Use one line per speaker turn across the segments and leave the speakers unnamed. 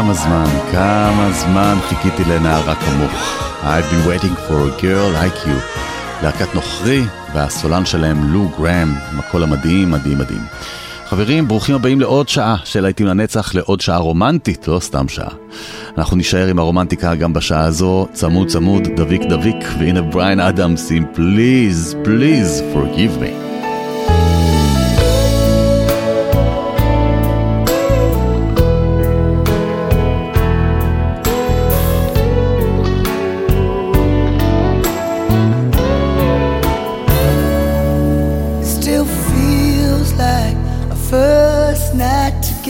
כמה זמן, כמה זמן חיכיתי לנערה כמוך. I've been waiting for a girl like you. להקת נוכרי והסולן שלהם לו גראם, עם הקול המדהים, מדהים מדהים. חברים, ברוכים הבאים לעוד שעה של להיטים לנצח, לעוד שעה רומנטית, לא סתם שעה. אנחנו נישאר עם הרומנטיקה גם בשעה הזו, צמוד צמוד, דביק דביק, והנה בריין אדמס עם Please, Please Forgive Me.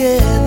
I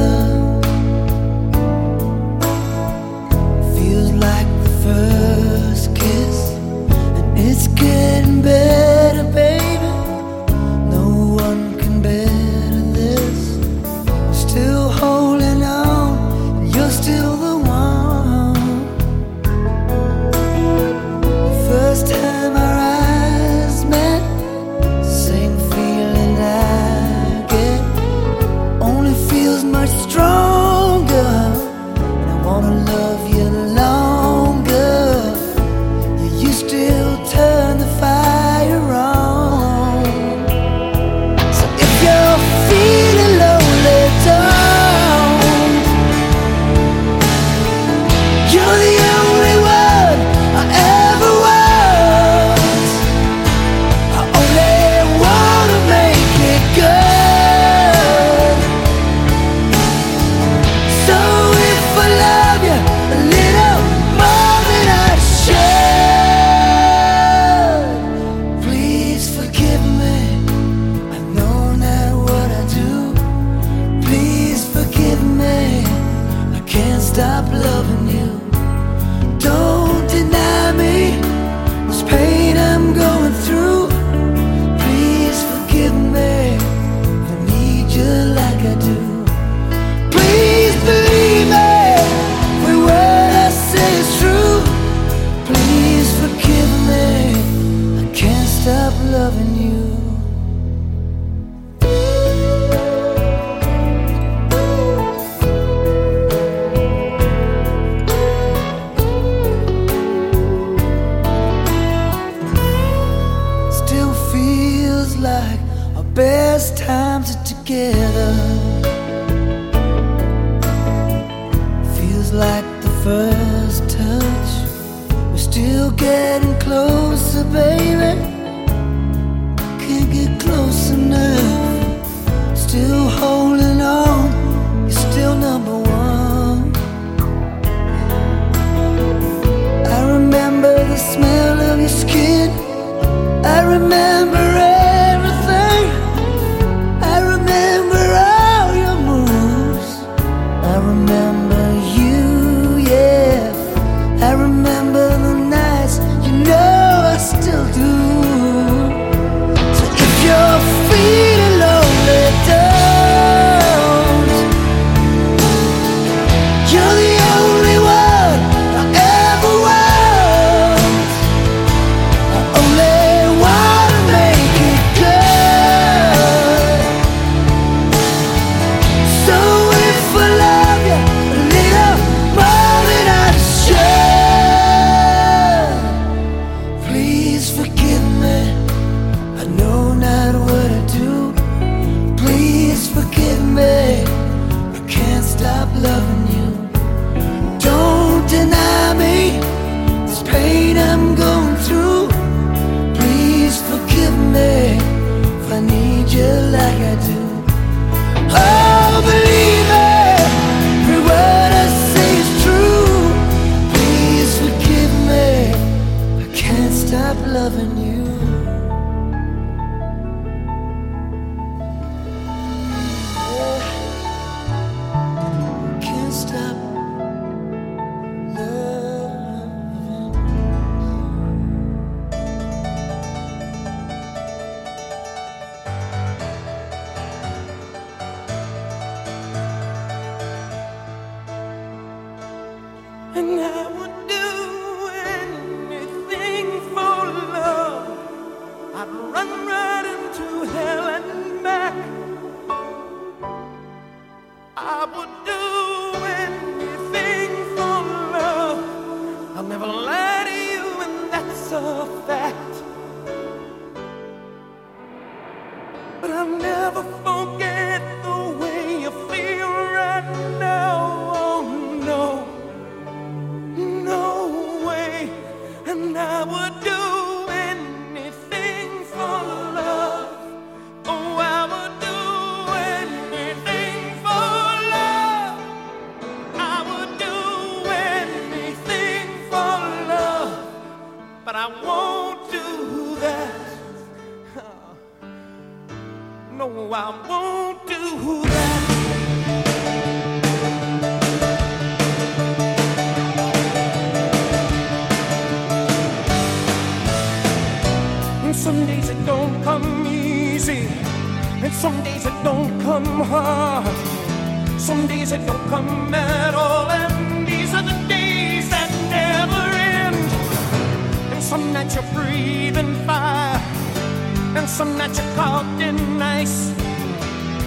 Some nights you're cold and nice.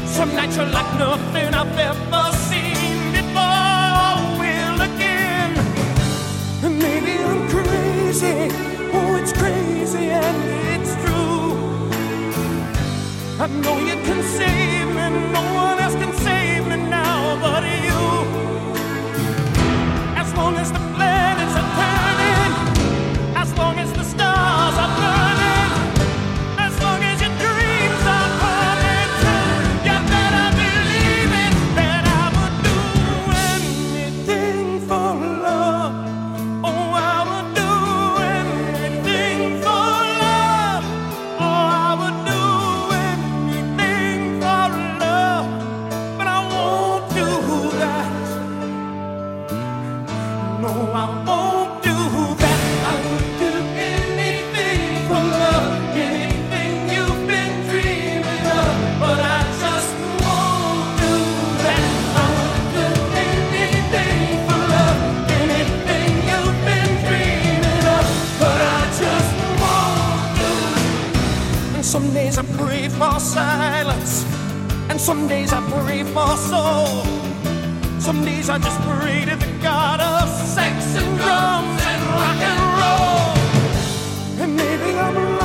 Some nights you're like nothing I've ever seen before. Will again. And maybe I'm crazy. Oh, it's crazy and it's true. I know you can see. your silence. And some days I pray for soul. Some days I just pray to the God of sex and drums and rock and roll. And maybe I'm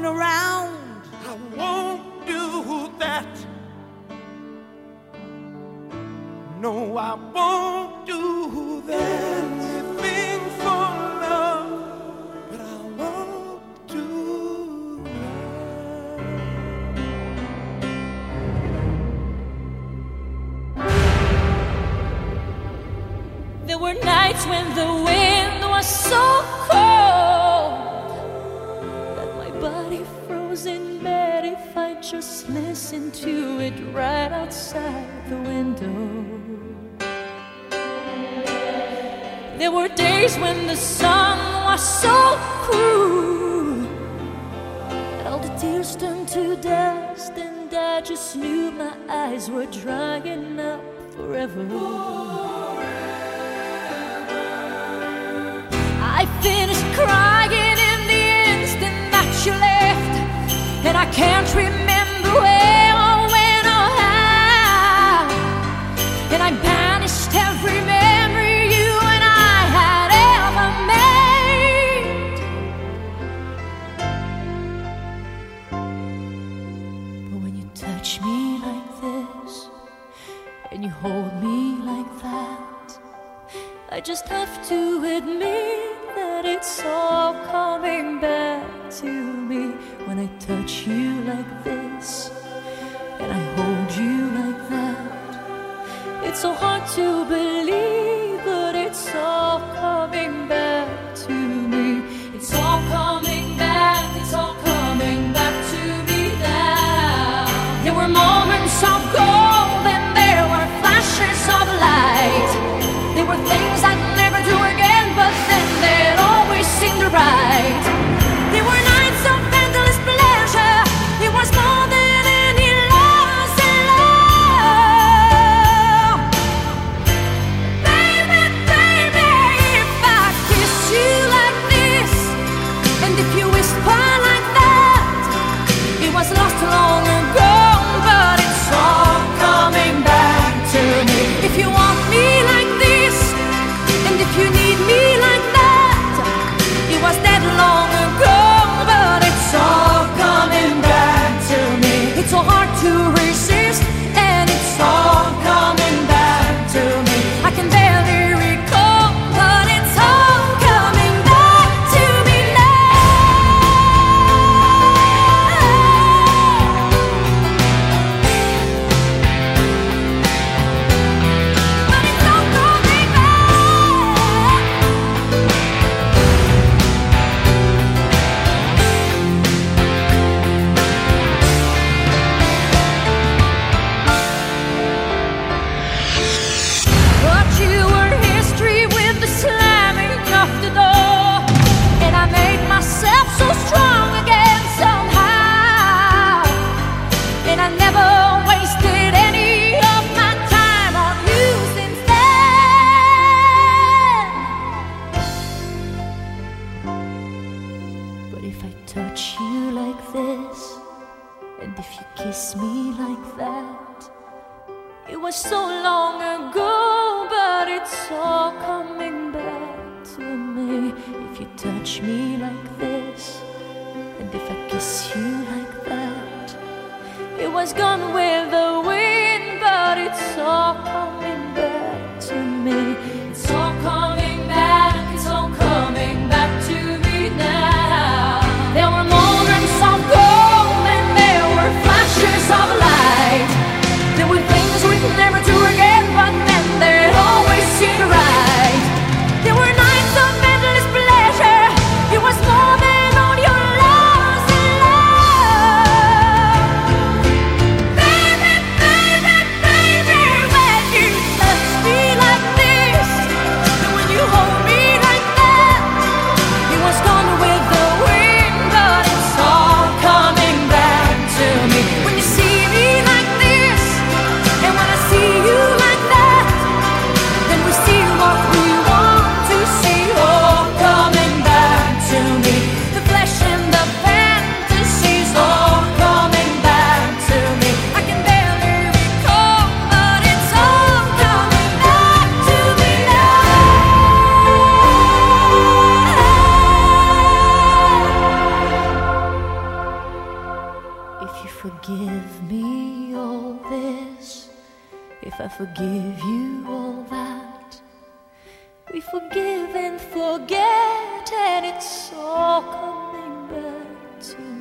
going around.
I won't do that. No, I won't.
days when the sun was so cruel. All the tears turned to dust, and I just knew my eyes were drying up forever. forever. I finished crying in the instant that you left, and I can't remember. just have to admit that it's all coming back to me when I touch you like this and I hold you like that. It's so hard to believe. If I touch you like this, and if you kiss me like that, it was so long ago, but it's all coming back to me. If you touch me like this, and if I kiss you like that, it was gone with the wind, but it's all coming.
情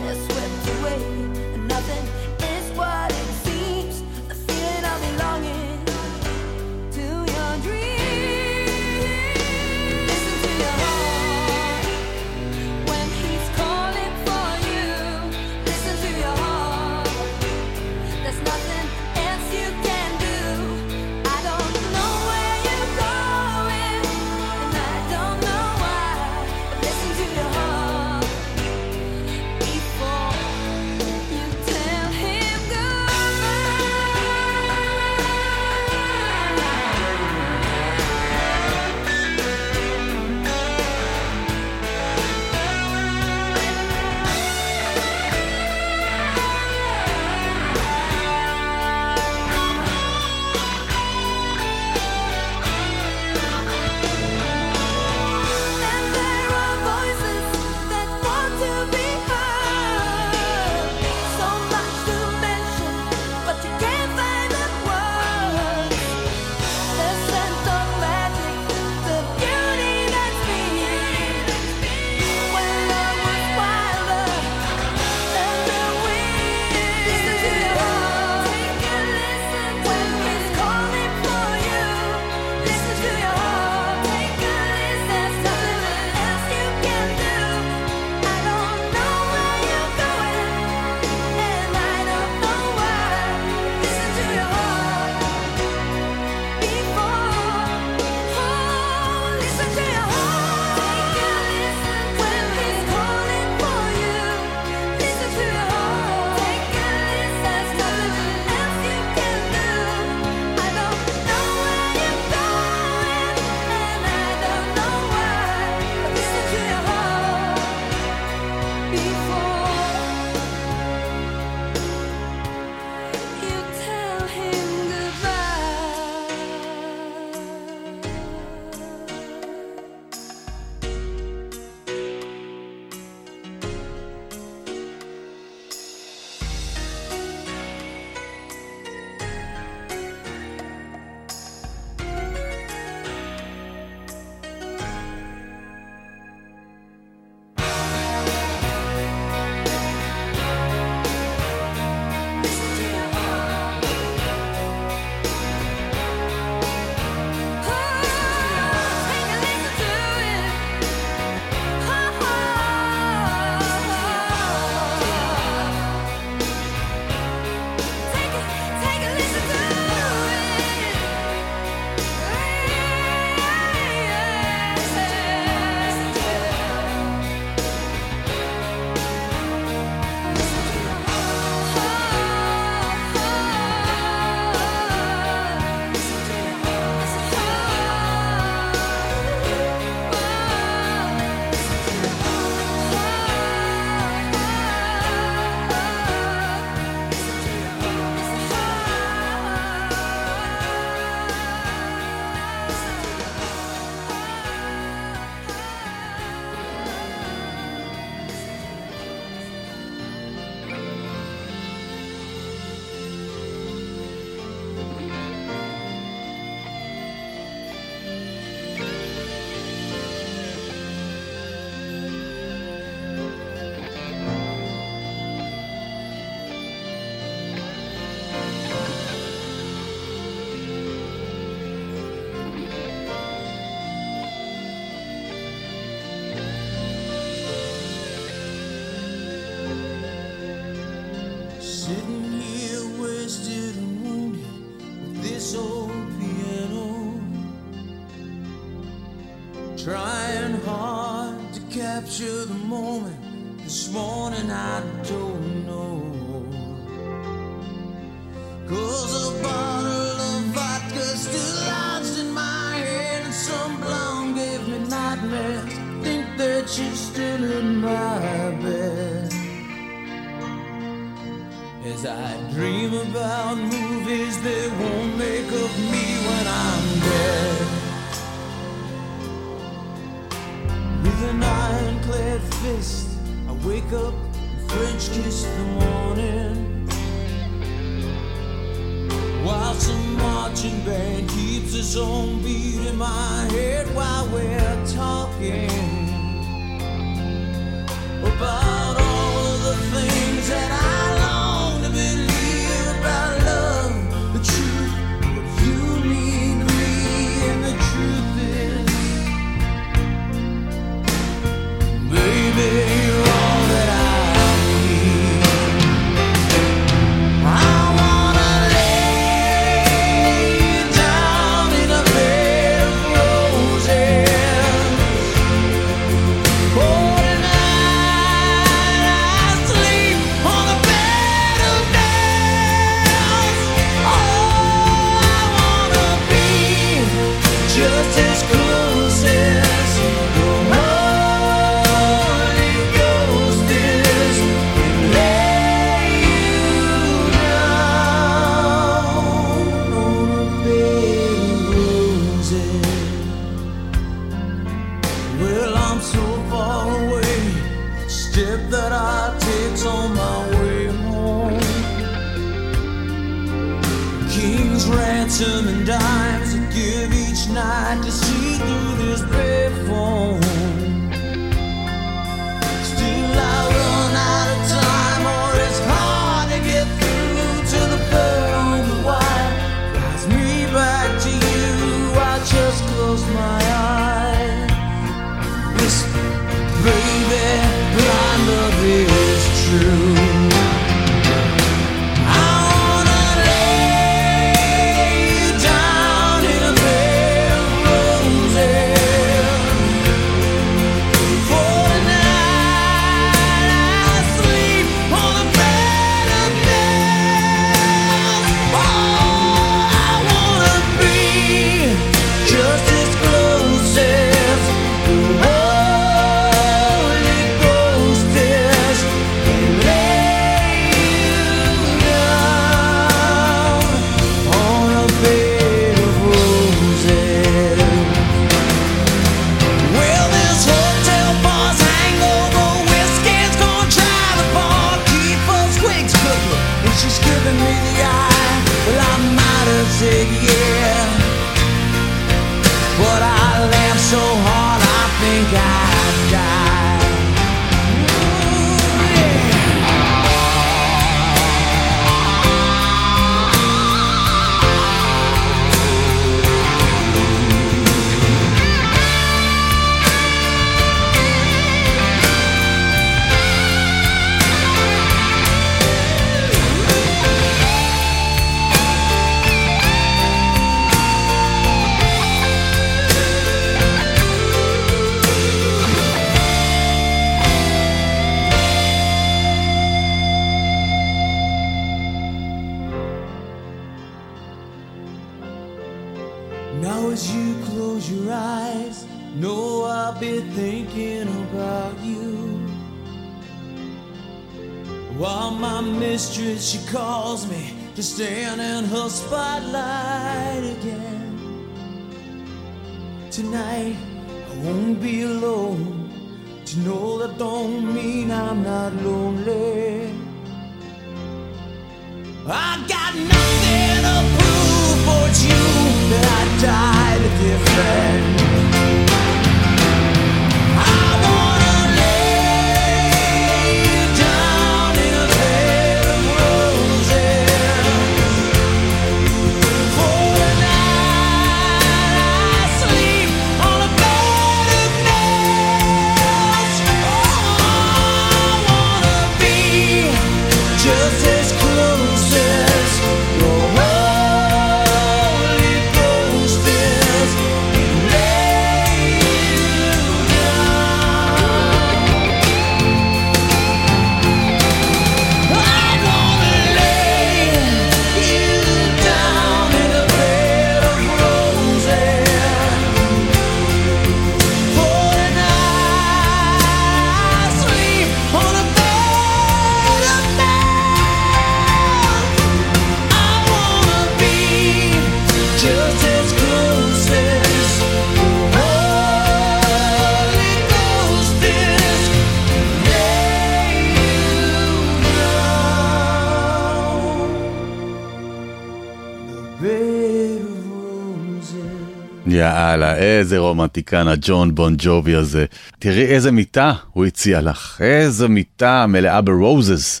איזה רומנטיקן, הג'ון בון ג'ובי הזה. תראי איזה מיטה הוא הציע לך, איזה מיטה מלאה ברוזס.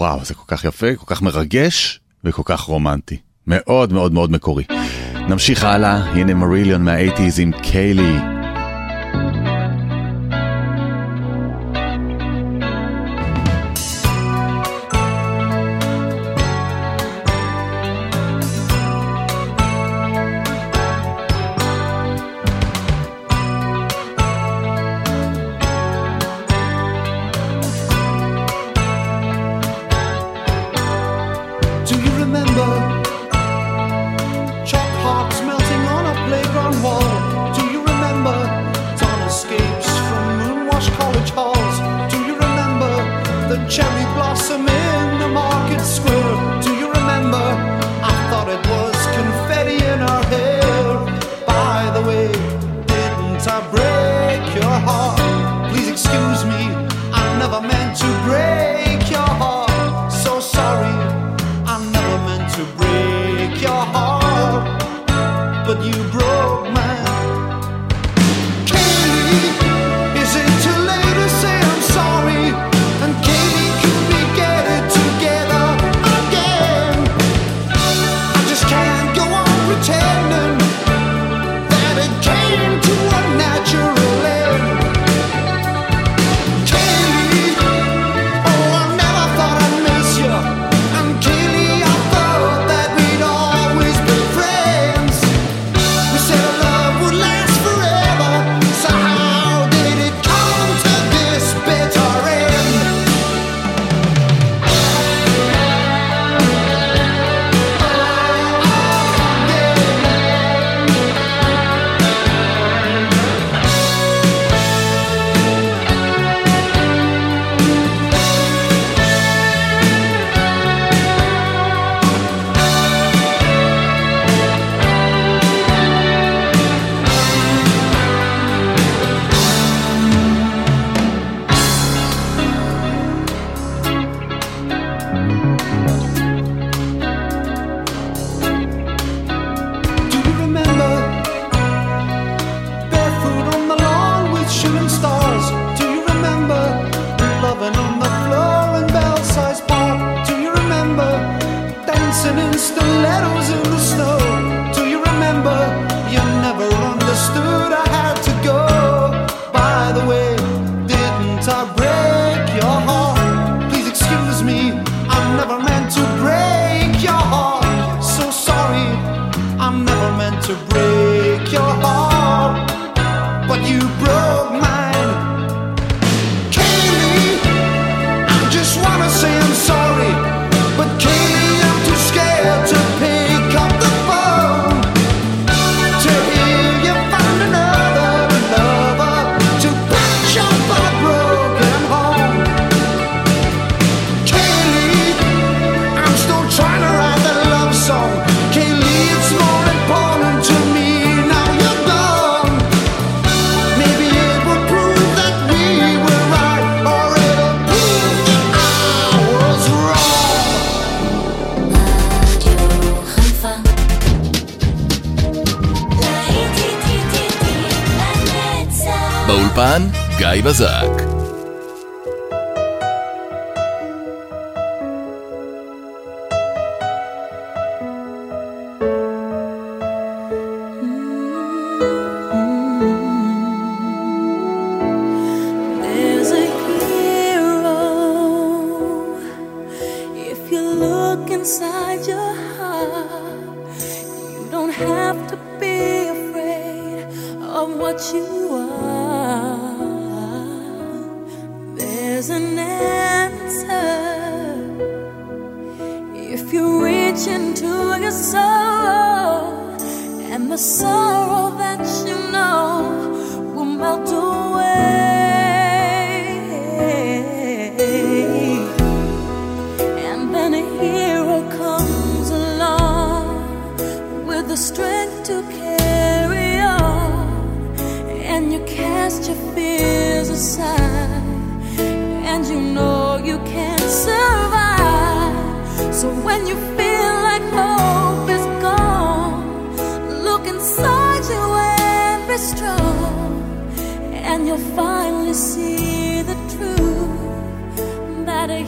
וואו, זה כל כך יפה, כל כך מרגש וכל כך רומנטי. מאוד מאוד מאוד מקורי. נמשיך הלאה, הנה מריליון מהאייטיז עם קיילי.
be
afraid of what you are. There's an answer if you reach into your soul and the sorrow that. When you feel like hope is gone, look inside you and be strong, and you'll finally see the truth. That a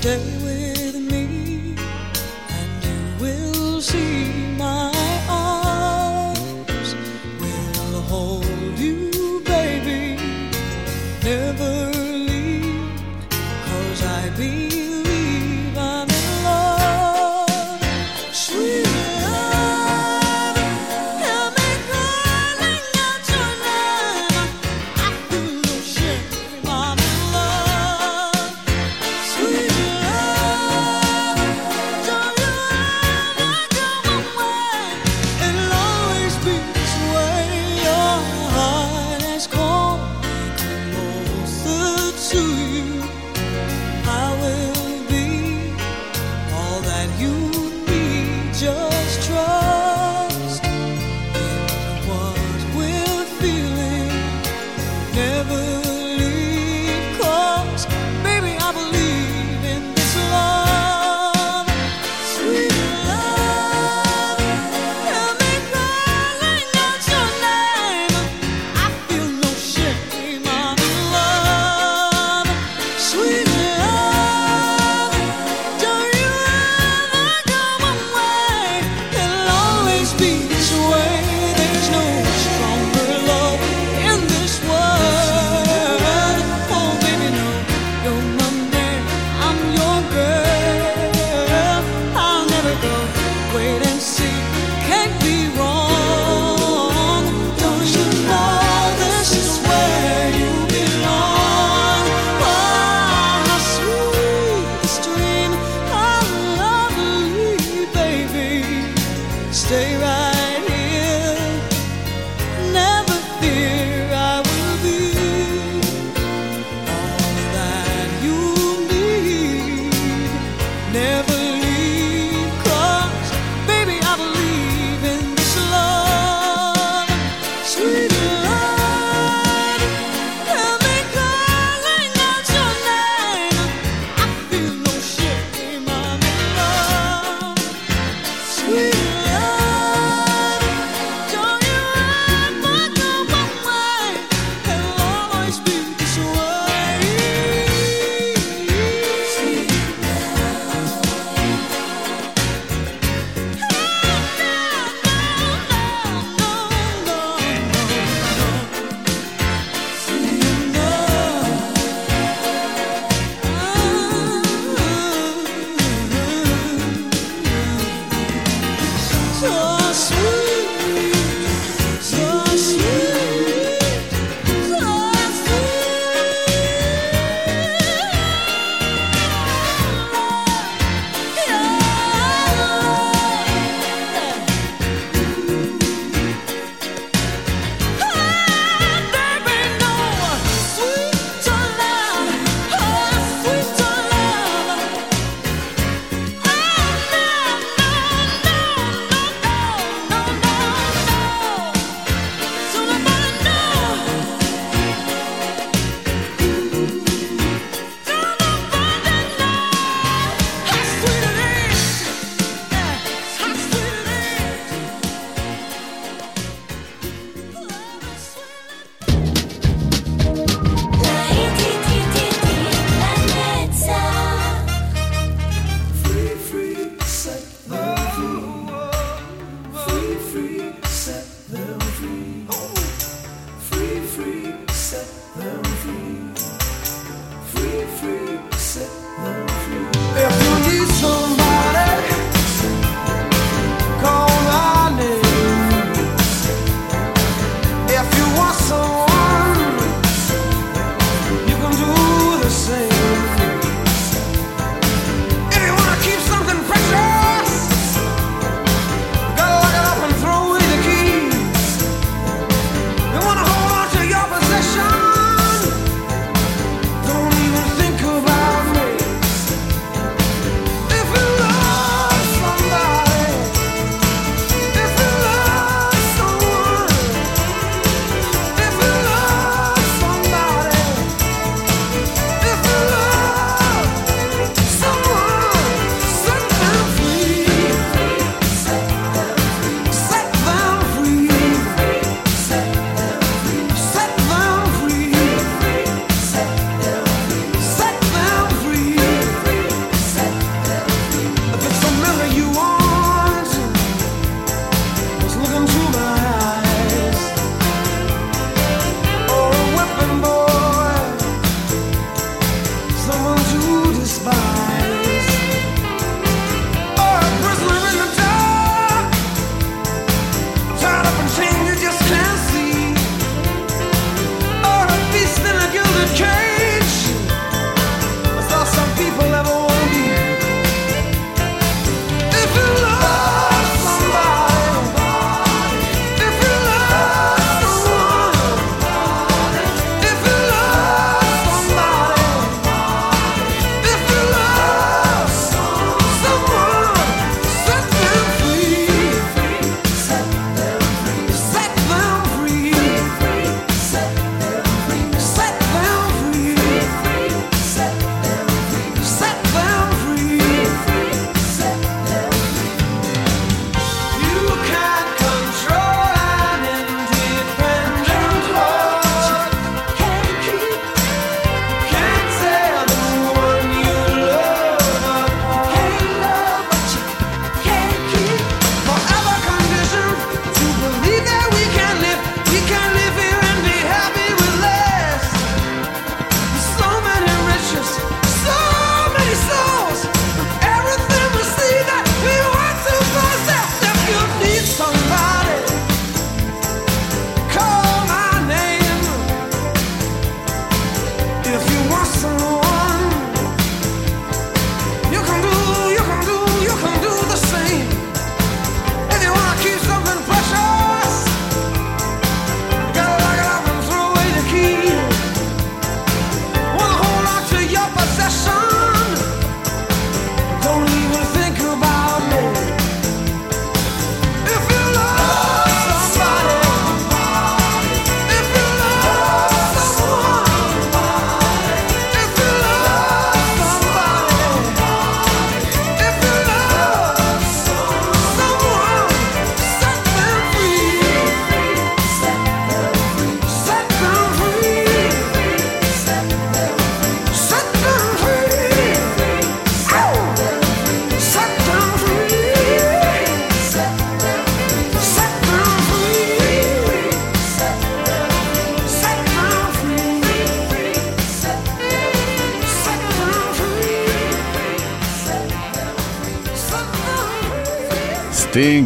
Stay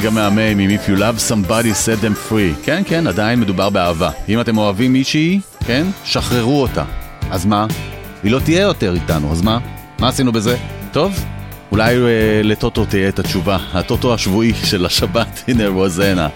גם מהמם עם If You Love Somebody Set Them Free. כן, כן, עדיין מדובר באהבה. אם אתם אוהבים מישהי, כן, שחררו אותה. אז מה? היא לא תהיה יותר איתנו, אז מה? מה עשינו בזה? טוב? אולי אה, לטוטו תהיה את התשובה. הטוטו השבועי של השבת, הנה רוזנה.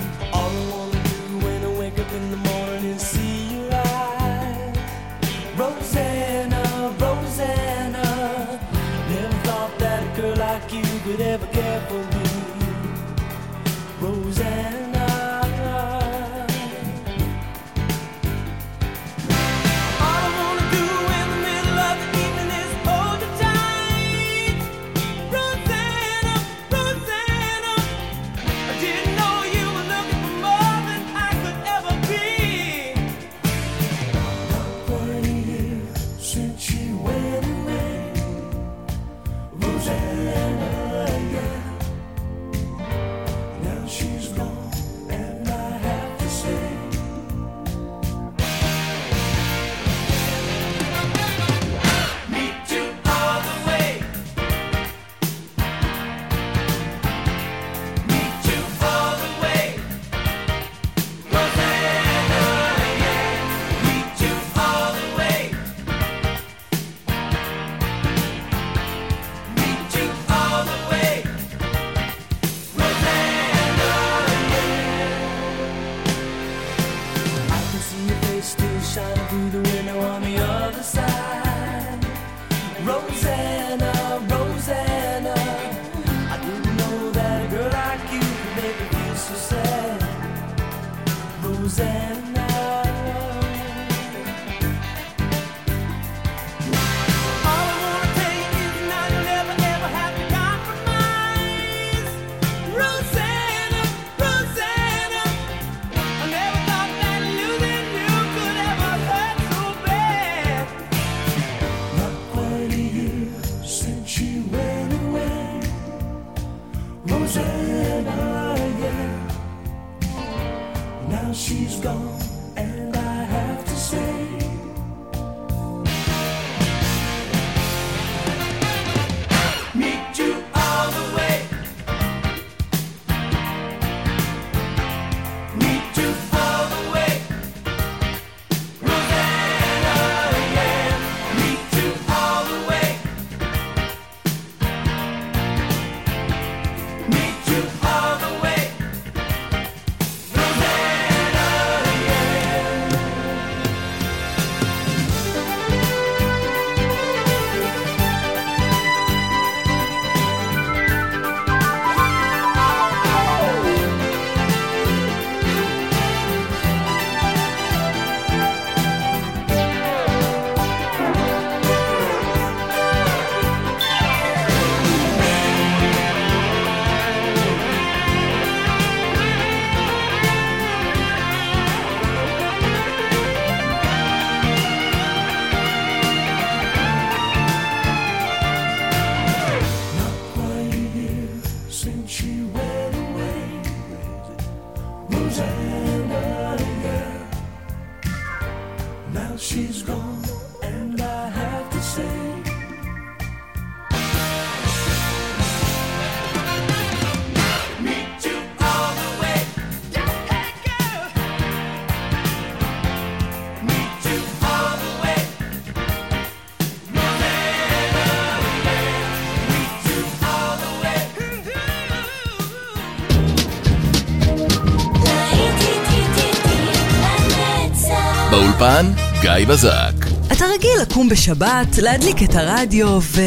באולפן, גיא בזק.
אתה רגיל לקום בשבת, להדליק את הרדיו ו...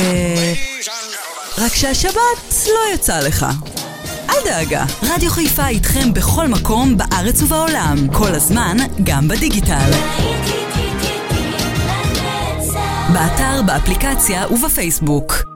רק שהשבת לא יצא לך. אל דאגה, רדיו חיפה איתכם בכל מקום בארץ ובעולם, כל הזמן, גם בדיגיטל. באתר, באפליקציה ובפייסבוק.